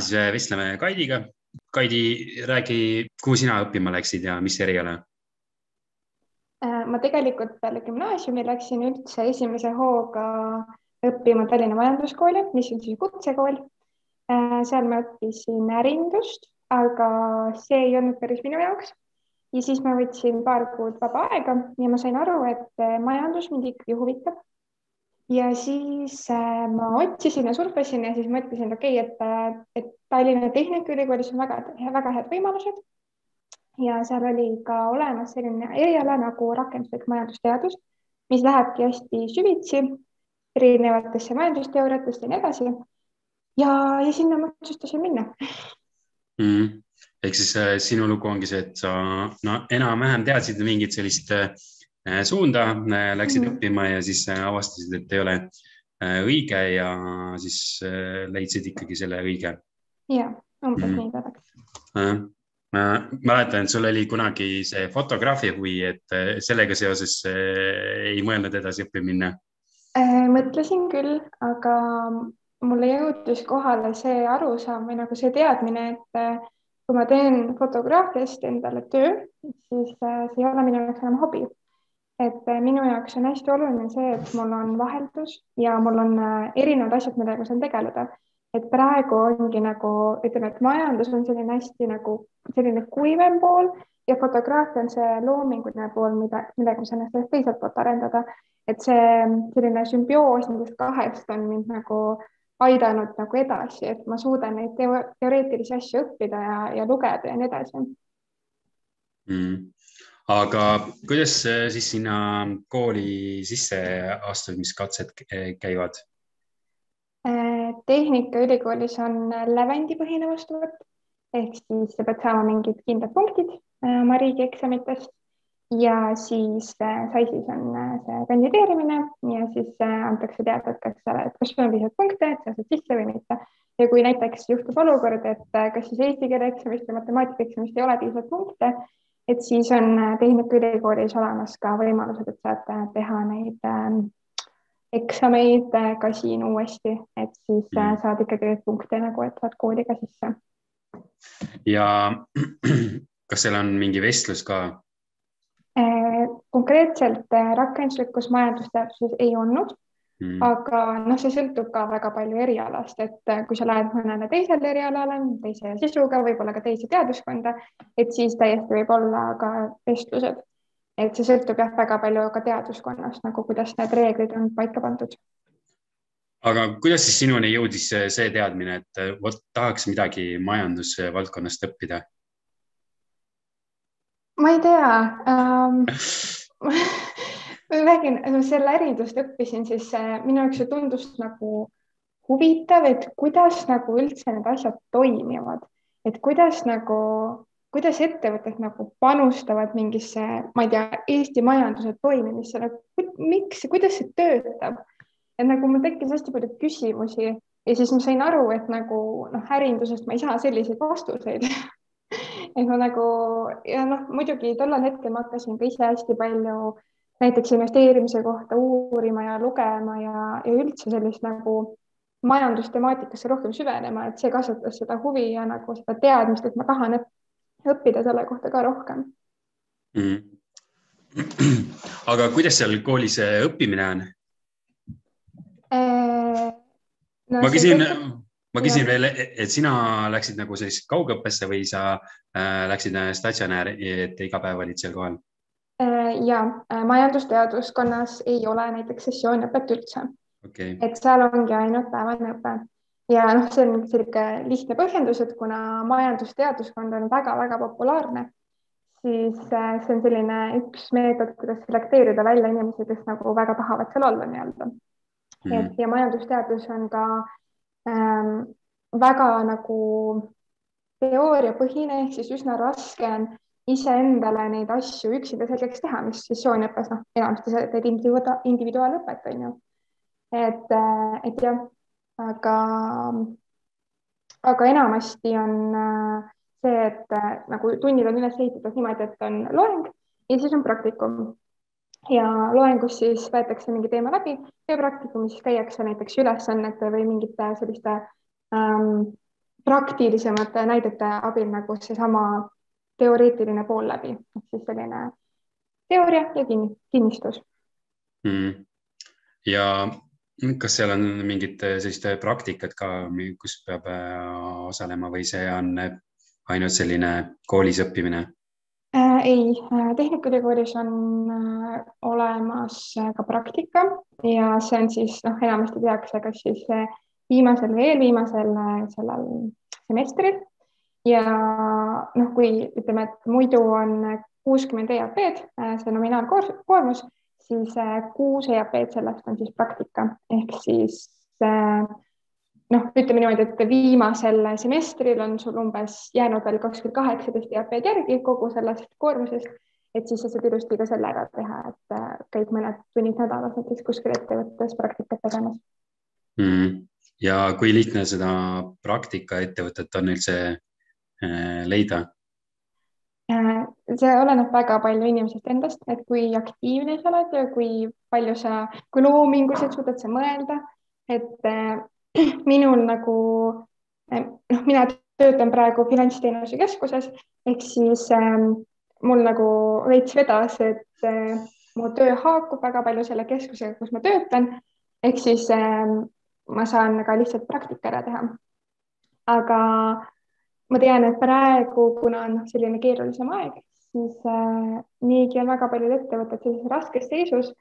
siis äh, vestleme Kaidiga. Kaidi, räägi, kuhu sina õppima läksid ja mis eriala? Äh, ma tegelikult peale gümnaasiumi läksin üldse esimese hooga õppima Tallinna Majanduskooli, mis on siis kutsekool. Äh, seal ma õppisin ärindust, aga see ei olnud päris minu jaoks. ja siis ma võtsin paar kuud vaba aega ja ma sain aru, et majandus mind ikkagi huvitab ja siis äh, ma otsisin ja surfasin ja siis mõtlesin, et okei okay,, et, äh, et Tallinna Tehnikaülikoolis on väga, väga head võimalused. ja seal oli ka olemas selline eriala nagu rakenduslik majandusteadus, mis lähebki hästi süvitsi erinevatesse majandusteooriatesse ja nii edasi. ja, ja sinna ma otsustasin minna mm.. ehk siis äh, sinu lugu ongi see, et sa no enam-vähem teadsid mingit sellist äh, suunda, äh, läksid mm õppima ja siis äh, avastasid, et ei ole õige ja siis leidsid ikkagi selle õige. ja, umbes mm nii läks. ma mäletan, et sul oli kunagi see fotograafia huvi, et sellega seoses ei mõelnud edasi õppima minna? mõtlesin küll, aga mulle jõudis kohale see arusaam või nagu see teadmine, et kui ma teen fotograafiast endale töö, siis see ei ole minu jaoks enam hobi et äh, minu jaoks on hästi oluline see, et mul on vaheldus ja mul on äh, erinevad asjad, millega saan tegeleda. et praegu ongi nagu ütleme, et majandus on selline hästi nagu selline kuivem pool ja fotograafia on see loominguline pool, mida, millega ma saan ennast teiselt poolt arendada. et see selline sümbioos nendest kahest on mind nagu aidanud nagu edasi, et ma suudan neid teo teoreetilisi asju õppida ja, ja lugeda ja nii edasi mm aga kuidas siis sinna kooli sisseastumiskatsed käivad? Äh, Tehnikaülikoolis on lävendipõhine vastuvõtt ehk siis sa pead saama mingid kindlad punktid äh, oma riigieksamitest ja siis äh, SAIS-is on see kandideerimine ja siis antakse teada, et kas sa oled, kas sul on piisavalt punkte, et sa saad sisse või mitte. ja kui näiteks juhtub olukord, et kas siis eesti keele eksamist või matemaatika eksamist ei ole piisavalt punkte, et siis on äh, Tehnikaülikoolis olemas ka võimalused, et saad äh, teha neid äh, eksameid äh, ka siin uuesti, et siis mm. saad ikkagi punkte nagu, et saad kooli ka sisse. ja kas seal on mingi vestlus ka konkreetselt rakenduslikus majandusteaduses ei olnud Mm. aga noh, see sõltub ka väga palju erialast, et äh, kui sa lähed mõnele teisele erialale, teise sisuga, võib-olla ka teise teaduskonda, et siis täiesti võib olla ka vestlused. et see sõltub jah, väga palju ka teaduskonnast nagu, kuidas need reeglid on paika pandud. aga kuidas siis sinuni jõudis see teadmine, et äh, vot tahaks midagi majandusvaldkonnast õppida? ma ei tea ähm, ma räägin, selle äridust õppisin, siis äh, minu jaoks see tundus nagu huvitav, et kuidas nagu üldse need asjad toimivad, et kuidas nagu, kuidas ettevõtted nagu panustavad mingisse, ma ei tea, Eesti majanduse toimimisse, nagu miks, kuidas see töötab. et nagu mul tekkis hästi palju küsimusi ja siis ma sain aru, et nagu noh, ärindusest ma ei saa selliseid vastuseid et ma nagu ja noh, muidugi tollel hetkel ma hakkasin ka ise hästi palju näiteks investeerimise kohta uurima ja lugema ja, ja üldse sellist nagu majandustemaatikasse rohkem süvenema, et see kasvatas seda huvi ja nagu seda teadmist, et ma tahan õppida selle kohta ka rohkem mm.. aga kuidas seal koolis õppimine on äh,? No, ma küsin, ma küsin ja. veel, et sina läksid nagu sellist kaugõppesse või sa äh, läksid statsionääri, et iga päev olid seal kohal? Äh, ja äh, majandusteaduskonnas ei ole näiteks sessiooniõpet üldse okay.. et seal ongi ainult päevane õpe ja noh, see on selline lihtne põhjendus, et kuna majandusteaduskond on väga-väga populaarne, siis äh, see on selline üks meetod, kuidas selekteerida välja inimesi, kes nagu väga tahavad seal olla nii-öelda mm. -hmm. et ja majandusteadus on ka ähm, väga nagu teooriapõhine ehk siis üsna raske on iseendale neid asju üksinda selgeks teha, mis sessiooniõppes, noh, enamasti sa teed individuaal, individuaalõpet, on ju. et, äh, et jah, aga, aga enamasti on äh, see, et äh, nagu tunnid on üles ehitatud niimoodi, et on loeng ja siis on praktikum. ja loengus siis võetakse mingi teema läbi ja praktikumis käiakse näiteks ülesannete või mingite selliste ähm, praktilisemate näidete abil nagu seesama teoreetiline pool läbi, ehk siis selline teooria ja kin kinnistus mm.. ja kas seal on mingit sellist praktikat ka, kus peab äh, osalema või see on ainult selline koolis õppimine? äh,? ei, äh, Tehnikaülikoolis on äh, olemas äh, ka praktika ja see on siis noh, enamasti tehakse kas siis viimasel või eelviimasel sellel semestril ja noh, kui ütleme, et muidu on kuuskümmend EAP-d, see nominaalkoormus, siis kuus EAP-d sellest on siis praktika. Ehk siis noh, ütleme niimoodi, et viimasel semestril on sul umbes jäänud veel kakskümmend kaheksateist EAP-d järgi kogu sellest koormusest, et siis sa saad ilusti ka selle ära teha, et äh, käid mõned tunnid nädalas näiteks kuskil ettevõttes praktikat tegemas. Mm.. ja kui lihtne seda praktikaettevõtet on üldse äh, leida? Äh, see oleneb väga palju inimesest endast, et kui aktiivne sa oled ja kui palju sa, kui loominguliselt suudad sa mõelda, et minul nagu noh, mina töötan praegu finantsteenuse keskuses ehk siis ähm, mul nagu veits vedas, et äh, mu töö haakub väga palju selle keskusega, kus ma töötan. ehk siis ähm, ma saan ka lihtsalt praktika ära teha. aga ma tean, et praegu, kuna on selline keerulisem aeg, siis äh, niigi on väga paljud ettevõtted sellises raskes seisus,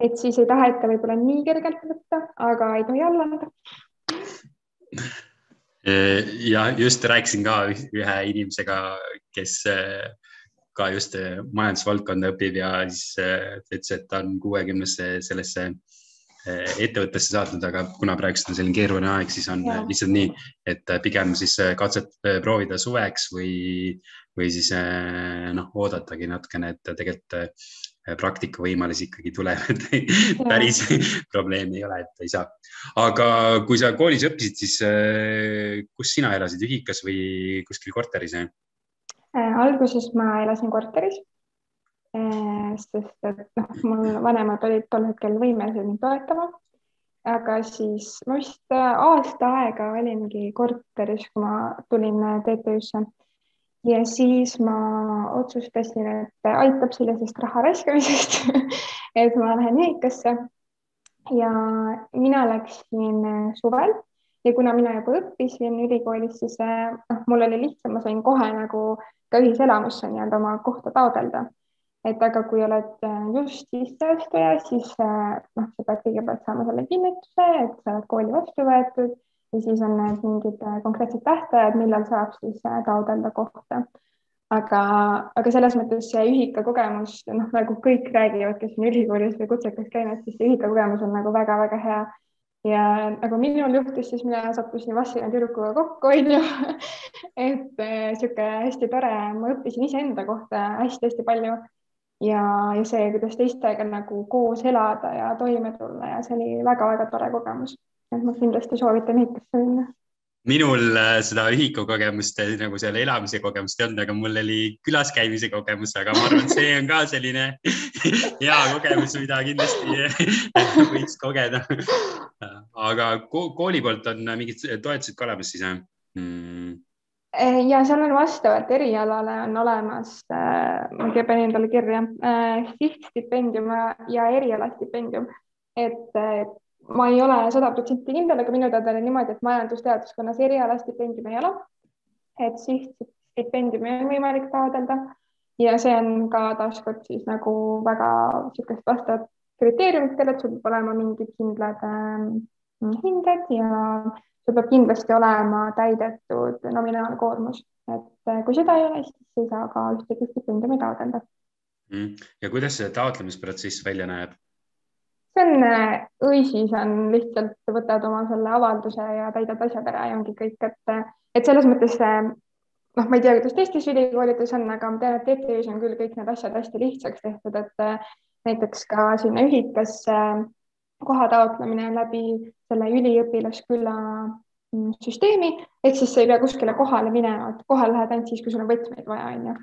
et siis ei taheta võib-olla nii kergelt võtta, aga ei tohi alla anda. Ja just rääkisin ka ühe inimesega, kes äh, ka just äh, majandusvaldkonda õpib ja siis äh, ta ütles, et ta on kuuekümnesse sellesse ettevõttesse saatnud, aga kuna praegust on selline keeruline aeg, siis on ja. lihtsalt nii, et pigem siis katset proovida suveks või, või siis noh, oodatagi natukene, et tegelikult praktikavõimalusi ikkagi tuleb, et päris probleemi ei ole, et ei saa. aga kui sa koolis õppisid, siis kus sina elasid, ühikas või kuskil korteris? Alguses ma elasin korteris, äh, sest et noh, mul vanemad olid tol hetkel võimelised mind toetama. aga siis ma vist aasta aega olingi korteris, kui ma tulin TTÜ-sse ja siis ma otsustasin, et aitab sellisest raha raiskamisest et ma lähen ühikasse ja mina läksin suvel ja kuna mina juba õppisin ülikoolis, siis noh, mul oli lihtsam, ma sain kohe nagu ka ühiselamusse nii-öelda oma kohta taotleda. Et aga kui oled just sisseastuja, siis noh, sa pead kõigepealt saama selle kinnituse, et sa oled kooli vastu võetud ja siis on need mingid äh, konkreetsed tähtajad, millal saab siis äh, taotleda kohta. aga, aga selles mõttes see ühika kogemus, noh, nagu kõik räägivad, kes on ülikoolis või kutsekas käinud, siis see ühika kogemus on nagu väga-väga hea. ja nagu minul juhtus, siis mina sattusin Vassina tüdrukuga kokku, onju. et niisugune äh, hästi tore, ma õppisin iseenda kohta hästi-hästi palju ja, ja see, kuidas teistega nagu koos elada ja toime tulla ja see oli väga-väga tore kogemus et ma kindlasti soovitan ehitusse minna minul äh, seda ühiku kogemust äh, nagu seal elamise kogemust ei olnud, aga mul oli külas käimise kogemus, aga ma arvan, et see on ka selline hea kogemus, mida kindlasti võiks kogeda. aga kooli poolt on mingid toetused ka olemas siis jah hmm.? Ja seal on vastavalt erialale on olemas äh,, ma panin endale kirja äh,, sihtstipendium ja erialastipendium, et ma ei ole sada protsenti kindel, aga minu teada oli niimoodi, et majandusteaduskonnas erialastipendiumi ei ole. et sihtstipendiumi on võimalik taotleda ja see on ka taaskord siis nagu väga niisugust vastavat kriteeriumitele, et sul peab olema mingid kindlad äh, hinded ja sul peab kindlasti olema täidetud nominaalkoormus, et äh, kui seda ei ole, siis ei saa ka ühtegi stipendiumi taotleda. Mm.. ja kuidas see taotlemisprotsess välja näeb? see on äh, õisis on lihtsalt võtad oma selle avalduse ja täidad asjad ära ja ongi kõik, et, et selles mõttes äh, noh, ma ei tea, kuidas teistes ülikoolides on, aga ma tean, et TTÜ-s on küll kõik need asjad hästi lihtsaks tehtud, et äh, näiteks ka sinna ühikasse koha taotlemine läbi selle üliõpilasküla mm, süsteemi, ehk siis sa ei pea kuskile kohale minema, et kohale lähed ainult siis, kui sul on võtmeid vaja, on ju.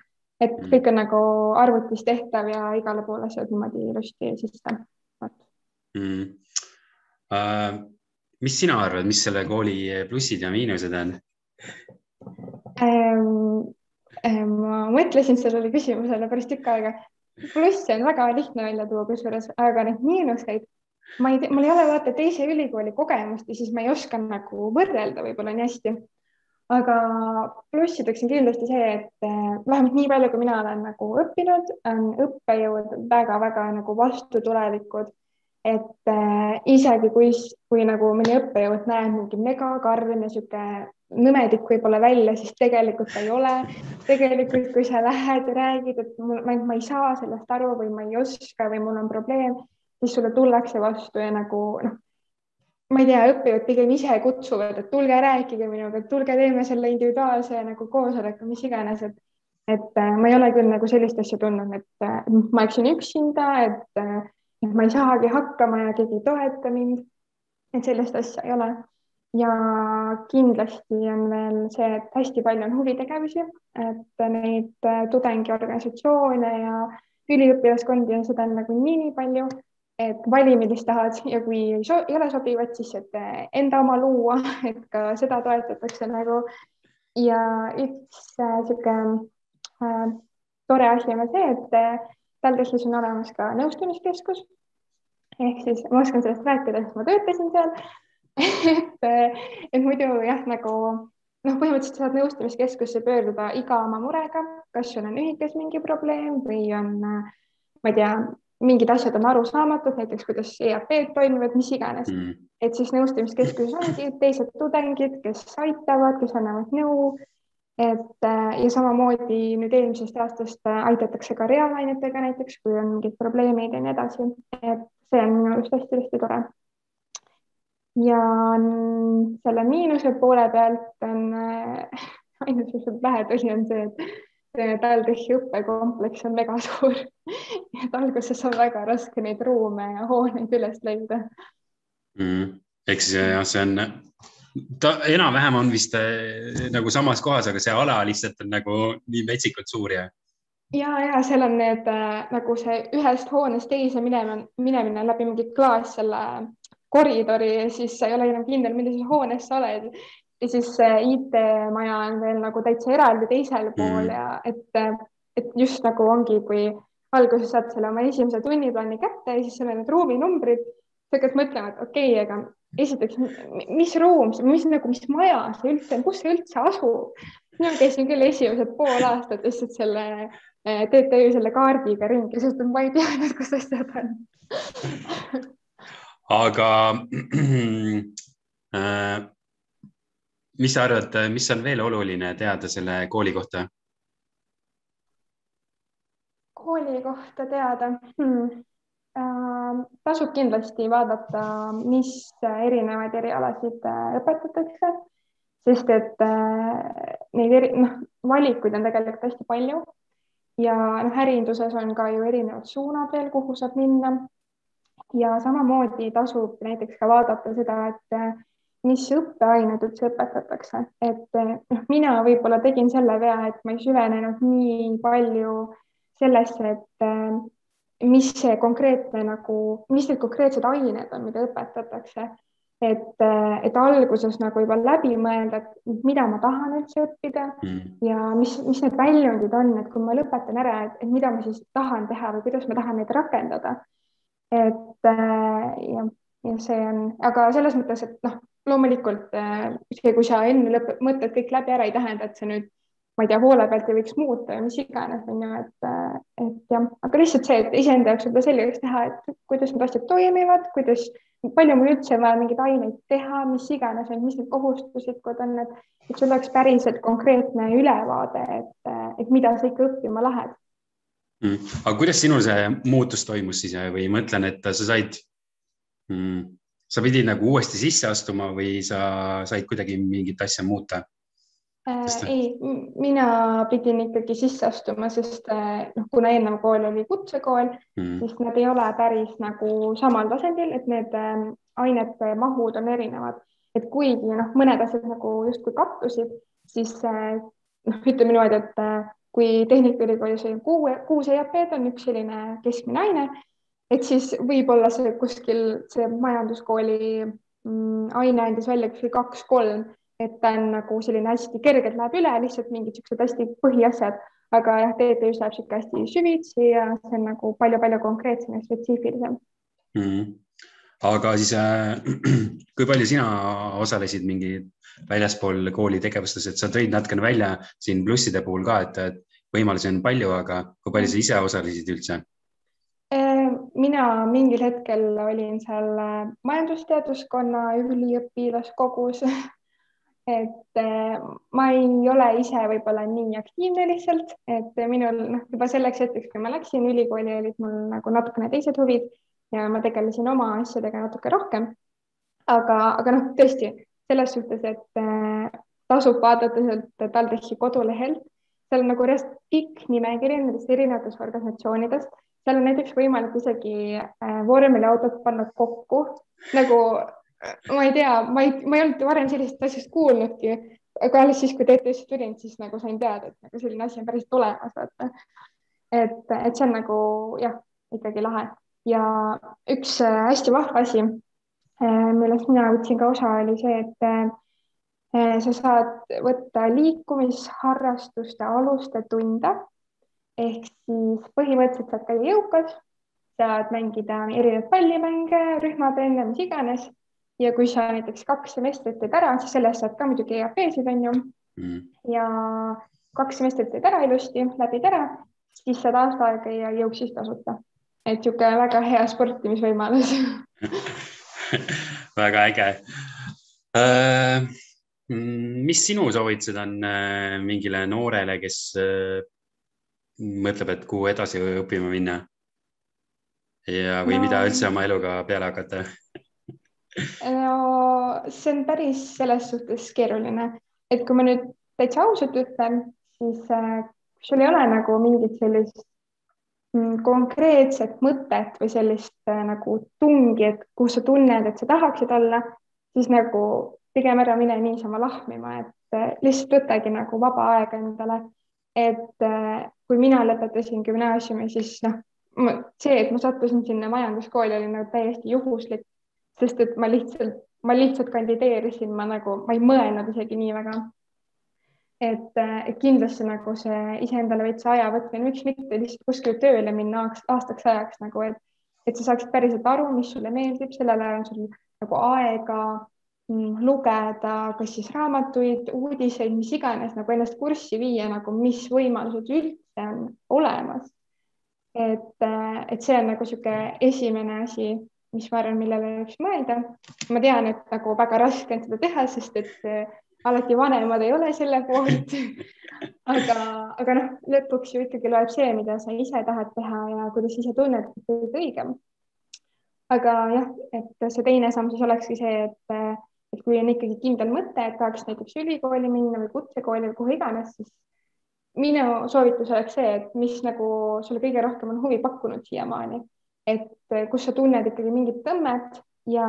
et mm. kõik on nagu arvutis tehtav ja igale poole saad niimoodi ilusti sisse mm.. Uh, mis sina arvad, mis selle kooli plussid ja miinused on ähm,? ma mõtlesin sellele küsimusele päris tükk aega. plusse on väga lihtne välja tuua kusjuures, aga neid miinuseid ma ei tea, mul ei ole vaata teise ülikooli kogemust ja siis ma ei oska nagu võrrelda võib-olla nii hästi. aga plussideks on kindlasti see, et eh, vähemalt nii palju, kui mina olen nagu õppinud, on õppejõud väga-väga nagu vastutulelikud. et äh, isegi kui, kui nagu mõni õppejõud näeb mingi megakarm ja sihuke nõmedik võib-olla välja, siis tegelikult ei ole. tegelikult, kui sa lähed ja räägid, et mul, ma ei saa sellest aru või ma ei oska või mul on probleem siis sulle tullakse vastu ja nagu noh, ma ei tea, õppijad pigem ise kutsuvad, et tulge rääkige minuga, tulge teeme selle individuaalse nagu koosoleku, mis iganes, et et äh, ma ei ole küll nagu sellist asja tundnud, et äh, ma eksin üksinda, äh, et ma ei saagi hakkama ja keegi ei toeta mind. et sellist asja ei ole. ja kindlasti on veel see, et hästi palju on huvitegevusi, et neid tudengiorganisatsioone ja üliõpilaskondi on seda nagu nii, nii palju et vali, millist tahad ja kui ei, so ei ole sobivad, siis et eh, enda oma luua, et ka seda toetatakse nagu. ja üks niisugune äh, äh, tore asi on see, et äh, TalTechis on olemas ka nõustamiskeskus. ehk siis ma oskan sellest rääkida, sest ma töötasin seal et, et muidu jah, nagu noh, põhimõtteliselt saad nõustamiskeskusse pöörduda iga oma murega, kas sul on ühikas mingi probleem või on, ma ei tea, mingid asjad on arusaamatud, näiteks kuidas EAP-d toimivad, mis iganes mm.. et siis nõustamiskeskuses ongi teised tudengid, kes aitavad, kes annavad nõu. et äh, ja samamoodi nüüd eelmisest aastast äh, aidatakse ka reaalainetega näiteks, kui on mingid probleemid ja nii edasi, et see on minu arust hästi-hästi tore. ja selle miinuse poole pealt on äh, ainus, mis mul pähe tuli, on see, et TalTechi õppekompleks on mega suur et alguses on väga raske neid ruume ja hooneid üles leida mm,. ehk siis jah, see on, ta enam-vähem on vist äh, nagu samas kohas, aga see ala lihtsalt on nagu nii metsikult suur ja. ja, ja seal on need äh, nagu see ühest hoonest teise minema, minemine läbi mingi klaas selle koridori ja siis sa ei ole enam kindel, millises hoones sa oled ja siis IT-maja on veel nagu täitsa eraldi teisel pool mm. ja et, et just nagu ongi, kui alguses saad selle oma esimese tunniplaani kätte ja siis seal on need ruuminumbrid, sa hakkad mõtlema, et okei okay,, aga esiteks, mis ruum, mis nagu, mis maja see üldse on, kus see üldse asub? mina käisin küll esimesed pool aastat lihtsalt selle eh, TTÜ selle kaardiga ringi, sest ma ei teadnud, kus asjad on aga äh, mis sa arvad, mis on veel oluline teada selle kooli kohta? kooli kohta teada hmm.? Äh, tasub kindlasti vaadata, mis erinevaid erialasid äh, õpetatakse, sest et äh, neid eri, noh, valikuid on tegelikult hästi palju ja noh, ärinduses on ka ju erinevad suunad veel, kuhu saab minna. ja samamoodi tasub näiteks ka vaadata seda, et mis õppeaineid üldse õpetatakse, et noh, mina võib-olla tegin selle vea, et ma ei süvenenud nii palju sellesse, et eh, mis see konkreetne nagu, mis need konkreetsed ained on, mida õpetatakse. et, eh, et alguses nagu juba läbi mõelda, et mida ma tahan üldse õppida mm. ja mis, mis need väljundid on, et kui ma lõpetan ära, et, mida ma siis tahan teha või kuidas ma tahan neid rakendada. et eh, ja, ja see on, aga selles mõttes, et noh loomulikult äh, see, kui sa enne lõpp, mõtled kõik läbi ära, ei tähenda, et see nüüd, ma ei tea, poole pealt ei võiks muuta ja mis iganes, on ju, et, äh, et jah, aga lihtsalt see, et iseenda jaoks võib-olla selgeks teha, et kuidas need asjad toimivad, kuidas, palju mul üldse vaja mingeid aineid teha, mis iganes, mis need kohustuslikud on, et, et sul oleks päriselt konkreetne ülevaade, et, et mida sa ikka õppima lähed. Mm.. aga kuidas sinul see muutus toimus siis või mõtlen, et sa said mm sa pidid nagu uuesti sisse astuma või sa said kuidagi mingit asja muuta äh,? ei, mina pidin ikkagi sisse astuma, sest äh, noh, kuna eelnev kool oli kutsekool mm., siis nad ei ole päris nagu samal tasandil, et need äh, ainete mahud on erinevad, et kuigi noh, mõned asjad nagu justkui kattusid, siis äh, noh, ütleme niimoodi, et äh, kui Tehnikaülikoolis oli kuue, kuus EAP-d on üks selline keskmine aine et siis võib-olla see kuskil see majanduskooli mm, aine andis välja kuskil kaks-kolm, et ta on nagu selline hästi kergelt läheb üle, lihtsalt mingid siuksed hästi põhiasjad, aga jah, TTÜ-s läheb sihuke hästi süvitsi ja see on nagu palju-palju konkreetsem ja spetsiifilisem mm. -hmm. aga siis äh, kui palju sina osalesid mingi väljaspool kooli tegevustes, et sa tõid natukene välja siin plusside puhul ka, et võimalusi on palju, aga kui palju sa ise osalesid üldse? Mina mingil hetkel olin seal äh, majandusteaduskonna üliõpilaskogus. Et äh, ma ei ole ise võib-olla nii aktiivne lihtsalt, et minul noh, juba selleks hetkeks, kui ma läksin ülikooli, olid mul nagu natukene teised huvid ja ma tegelesin oma asjadega natuke rohkem. aga, aga noh, tõesti selles suhtes, et äh, tasub vaadata sealt TalTechi kodulehelt, seal on nagu pikk nimekiri nendest erinevatest organisatsioonidest seal on näiteks võimalik isegi äh, vormeliautot panna kokku. Nagu äh, ma ei tea, ma ei, ma ei olnud varem sellisest asjast kuulnudki, aga alles siis, kui TTÜ-sse tulin, siis nagu sain teada, et nagu selline asi on päriselt olemas, vaata. et, et see on nagu jah, ikkagi lahe. Ja üks äh, hästi vahva asi, millest mina võtsin ka osa, oli see, et sa saad võtta liikumisharrastuste aluste tunde ehk siis põhimõtteliselt saad käia jõukas, saad mängida erinevaid pallimänge, rühmatrenne, mis iganes. ja kui sa näiteks kaks semestrit teed ära, siis selle eest saad ka muidugi EAP-sid on ju mm.. ja kaks semestrit teed ära ilusti, läbid ära, siis saad aasta aega käia jõuksis tasuta. et niisugune väga hea sportimisvõimalus väga äge uh mis sinu soovitused on äh, mingile noorele, kes äh, mõtleb, et kuhu edasi õppima minna? ja, või no, mida üldse oma eluga peale hakata no see on päris selles suhtes keeruline, et kui ma nüüd täitsa ausalt ütlen, siis äh, sul ei ole nagu mingit sellist mm, konkreetset mõtet või sellist äh, nagu tungi, et kus sa tunned, et sa tahaksid olla, siis nagu pigem ära mine niisama lahmima, et äh, lihtsalt võtagi nagu vaba aega endale et äh, kui mina lõpetasin gümnaasiumi, siis noh, see, et ma sattusin sinna majanduskooli, oli nagu täiesti juhuslik, sest et ma lihtsalt, ma lihtsalt kandideerisin, ma nagu, ma ei mõelnud isegi nii väga. et, äh, et kindlasti nagu see iseendale veits aja võtmine, miks mitte lihtsalt kuskile tööle minna aastaks ajaks nagu, et, et sa saaksid päriselt aru, mis sulle meeldib, sellel ajal on sul nagu aega lugeda, kas siis raamatuid, uudiseid, mis iganes, nagu ennast kurssi viia, nagu mis võimalused üldse on olemas. et, et see on nagu niisugune esimene asi, mis ma arvan, millele võiks mõelda. ma tean, et nagu väga raske on seda teha, sest et äh, alati vanemad ei ole selle poolt aga, aga noh, lõpuks ju ikkagi loeb see, mida sa ise tahad teha ja kuidas ise tunned, et on õigem. aga jah, et see teine samm siis olekski see, et et kui on ikkagi kindel mõte, et tahaks näiteks ülikooli minna või kutsekooli või kuhu iganes, siis minu soovitus oleks see, et mis nagu sulle kõige rohkem on huvi pakkunud siiamaani, et kus sa tunned ikkagi mingit tõmmet ja,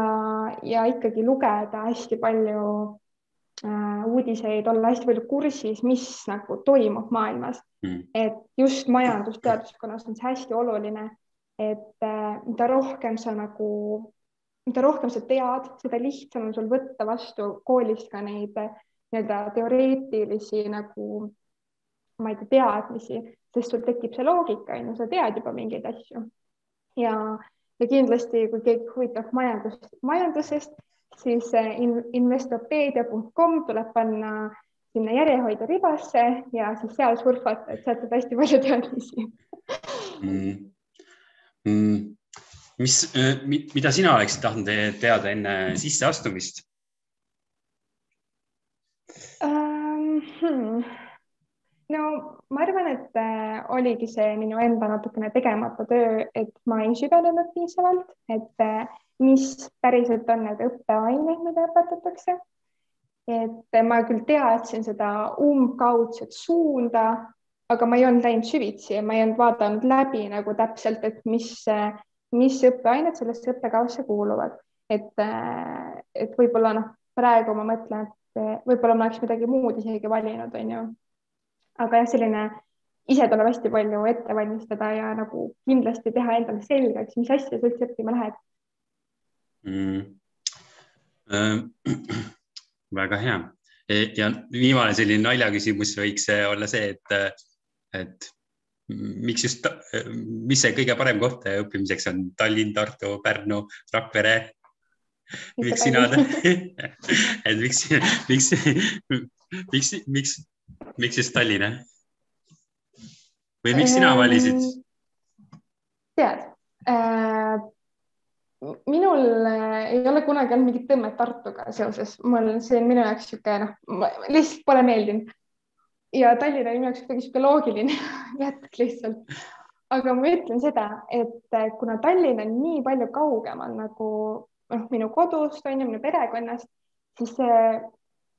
ja ikkagi lugeda hästi palju äh, uudiseid, olla hästi palju kursis, mis nagu toimub maailmas. Mm.. et just majandusteaduskonnas on see hästi oluline, et äh, mida rohkem sa nagu mida rohkem sa tead, seda lihtsam on sul võtta vastu koolist ka neid nii-öelda teoreetilisi nagu, ma ei tea, teadmisi, sest sul tekib see loogika, on ju, sa tead juba mingeid asju. ja, ja kindlasti, kui keegi huvitab majandust, majandusest, siis eh, investopeedia.com tuleb panna sinna järjehoidja ribasse ja siis seal surfata, et sealt saab hästi palju teadmisi. Mm.. Mm mis, äh, mida sina oleksid tahtnud teada enne sisseastumist um,? Hmm. no ma arvan, et äh, oligi see minu enda natukene tegemata töö, et ma ei süvenenud piisavalt, et äh, mis päriselt on need õppeained, mida õpetatakse. et ma küll teadsin seda umbkaudset suunda, aga ma ei olnud läinud süvitsi ja ma ei olnud vaadanud läbi nagu täpselt, et mis mis õppeained sellesse õppekavasse kuuluvad, et, äh, et võib-olla noh, praegu ma mõtlen, et äh, võib-olla ma oleks midagi muud isegi valinud, on ju. aga jah, selline ise tuleb hästi palju ette valmistada ja nagu kindlasti teha endale selgeks, mis asja sa üldse õppima lähed. Mm.. Äh, väga hea. Ja viimane selline naljaküsimus võiks olla see, et, et miks just, mis see kõige parem koht õppimiseks on Tallinn, Tartu, Pärnu, Rakvere? miks sina, et miks, miks, miks, miks, miks just Tallinn? või miks sina valisid? tead äh,, minul äh, ei ole kunagi olnud mingit tõmmet Tartuga seoses, mul see on minu jaoks niisugune noh, lihtsalt pole meeldinud. Ja Tallinn oli minu jaoks kuidagi niisugune loogiline jätk lihtsalt. aga ma ütlen seda, et äh, kuna Tallinn on nii palju kaugemal nagu noh, minu kodust on ju, minu perekonnast, siis see,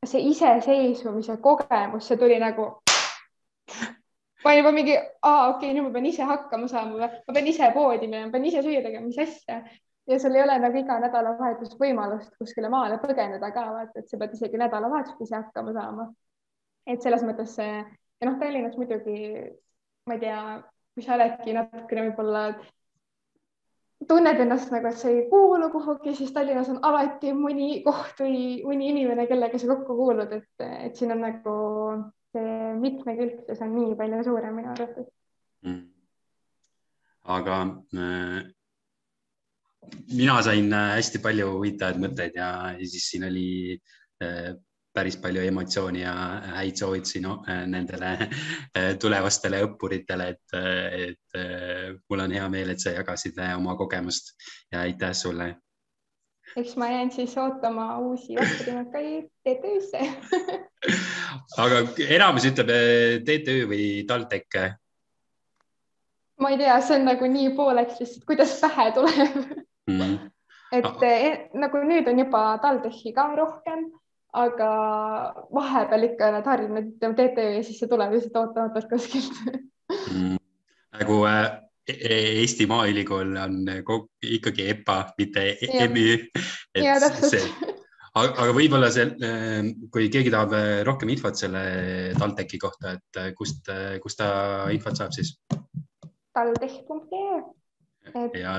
see iseseisvumise kogemus, see tuli nagu ma olin juba mingi, aa, okei okay,, nüüd ma pean ise hakkama saama või ma pean ise poodi minema, pean ise süüa tegema, mis asja. ja sul ei ole nagu iga nädalavahetus võimalust kuskile maale põgeneda ka, vaata, et sa pead isegi nädalavahetusel ise hakkama saama. Et selles mõttes see ja noh, Tallinnas muidugi, ma ei tea, kui sa oledki natukene võib-olla tunned ennast nagu, et sa ei kuulu kuhugi, siis Tallinnas on alati mõni koht või mõni inimene, kellega sa kokku kuulud, et, et siin on nagu see mitmekülgsus on nii palju suurem minu arvates. Mm.. aga äh, mina sain äh, hästi palju huvitavaid mõtteid ja, ja siis siin oli äh, päris palju emotsiooni ja häid soovitusi no, äh, nendele äh, tulevastele õppuritele, et, et mul on hea meel, et sa jagasid oma kogemust ja aitäh sulle eks ma jään siis ootama uusi vastupidinakaid TTÜ-sse aga enamus ütleb TTÜ või TalTech? ma ei tea, see on nagu nii pooleks lihtsalt, kuidas pähe tuleb mm.. et ah. eh, nagu nüüd on juba TalTechi ka rohkem, aga vahepeal ikka harjunud ütlema TTÜ ja siis see tuleb lihtsalt ootamatult kuskilt mm.. nagu äh, Eesti Maaülikool on ikkagi EPA, mitte EMÜ. ja täpselt. aga, võib-olla see, ähm, kui keegi tahab äh, rohkem infot selle TalTechi kohta, et äh, kust, äh, kust ta infot saab siis? taltech.ee et ja,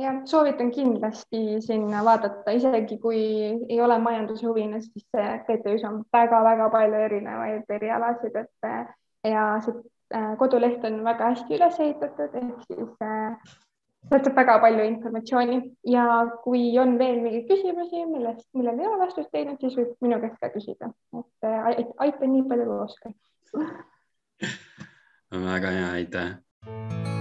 ja soovitan kindlasti sinna vaadata, isegi kui ei ole majanduse huviline, siis TTÜ-s on väga-väga palju erinevaid erialasid, et ja see Äh, koduleht on väga hästi üles ehitatud, ehk siis äh, sealt saab väga palju informatsiooni. Ja kui on veel mingeid küsimusi, millest, millele ei ole vastust leidnud, siis võib minu käest ka küsida, et äh, aitan nii palju kui oskan. väga hea, aitäh